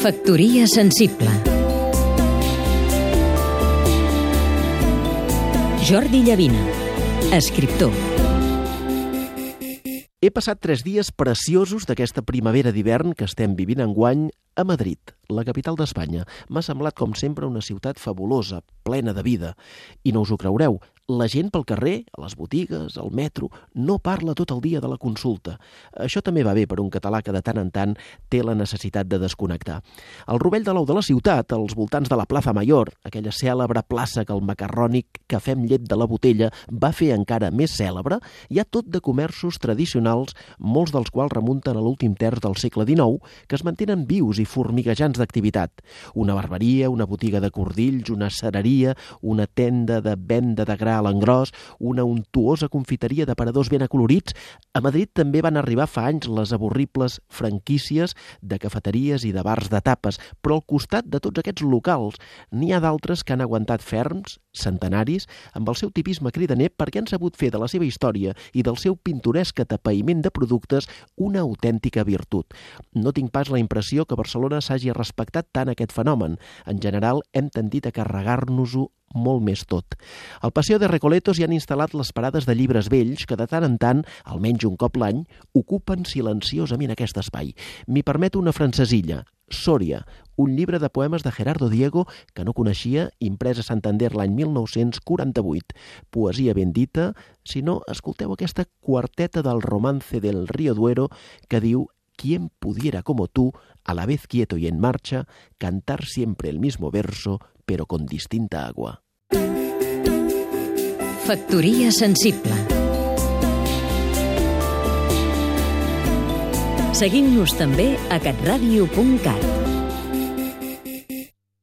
Factoria sensible Jordi Llavina, escriptor He passat tres dies preciosos d'aquesta primavera d'hivern que estem vivint enguany a Madrid, la capital d'Espanya. M'ha semblat, com sempre, una ciutat fabulosa, plena de vida. I no us ho creureu, la gent pel carrer, a les botigues, al metro, no parla tot el dia de la consulta. Això també va bé per un català que de tant en tant té la necessitat de desconnectar. Al rovell de l'ou de la ciutat, als voltants de la plaça Mayor, aquella cèlebre plaça que el macarrònic Cafè amb llet de la botella va fer encara més cèlebre, hi ha tot de comerços tradicionals, molts dels quals remunten a l'últim terç del segle XIX, que es mantenen vius i formiguejants d'activitat. Una barberia, una botiga de cordills, una cereria, una tenda de venda de gra a l'engròs, una untuosa confiteria d'aparadors ben acolorits. A Madrid també van arribar fa anys les avorribles franquícies de cafeteries i de bars de tapes, però al costat de tots aquests locals n'hi ha d'altres que han aguantat ferms, centenaris, amb el seu tipisme cridaner perquè han sabut fer de la seva història i del seu pintoresc atapeïment de productes una autèntica virtut. No tinc pas la impressió que Barcelona s'hagi respectat tant aquest fenomen. En general, hem tendit a carregar-nos-ho molt més tot. Al Paseo de Recoletos hi han instal·lat les parades de llibres vells que de tant en tant, almenys un cop l'any, ocupen silenciosament aquest espai. M'hi permeto una francesilla, Sòria, un llibre de poemes de Gerardo Diego que no coneixia, imprès a Santander l'any 1948. Poesia ben dita, si no, escolteu aquesta quarteta del romance del Río Duero que diu ¿Quién pudiera como tú, a la vez quieto y en marcha, cantar siempre el mismo verso, pero con distinta agua? Factoria sensible Seguim-nos també a catradio.cat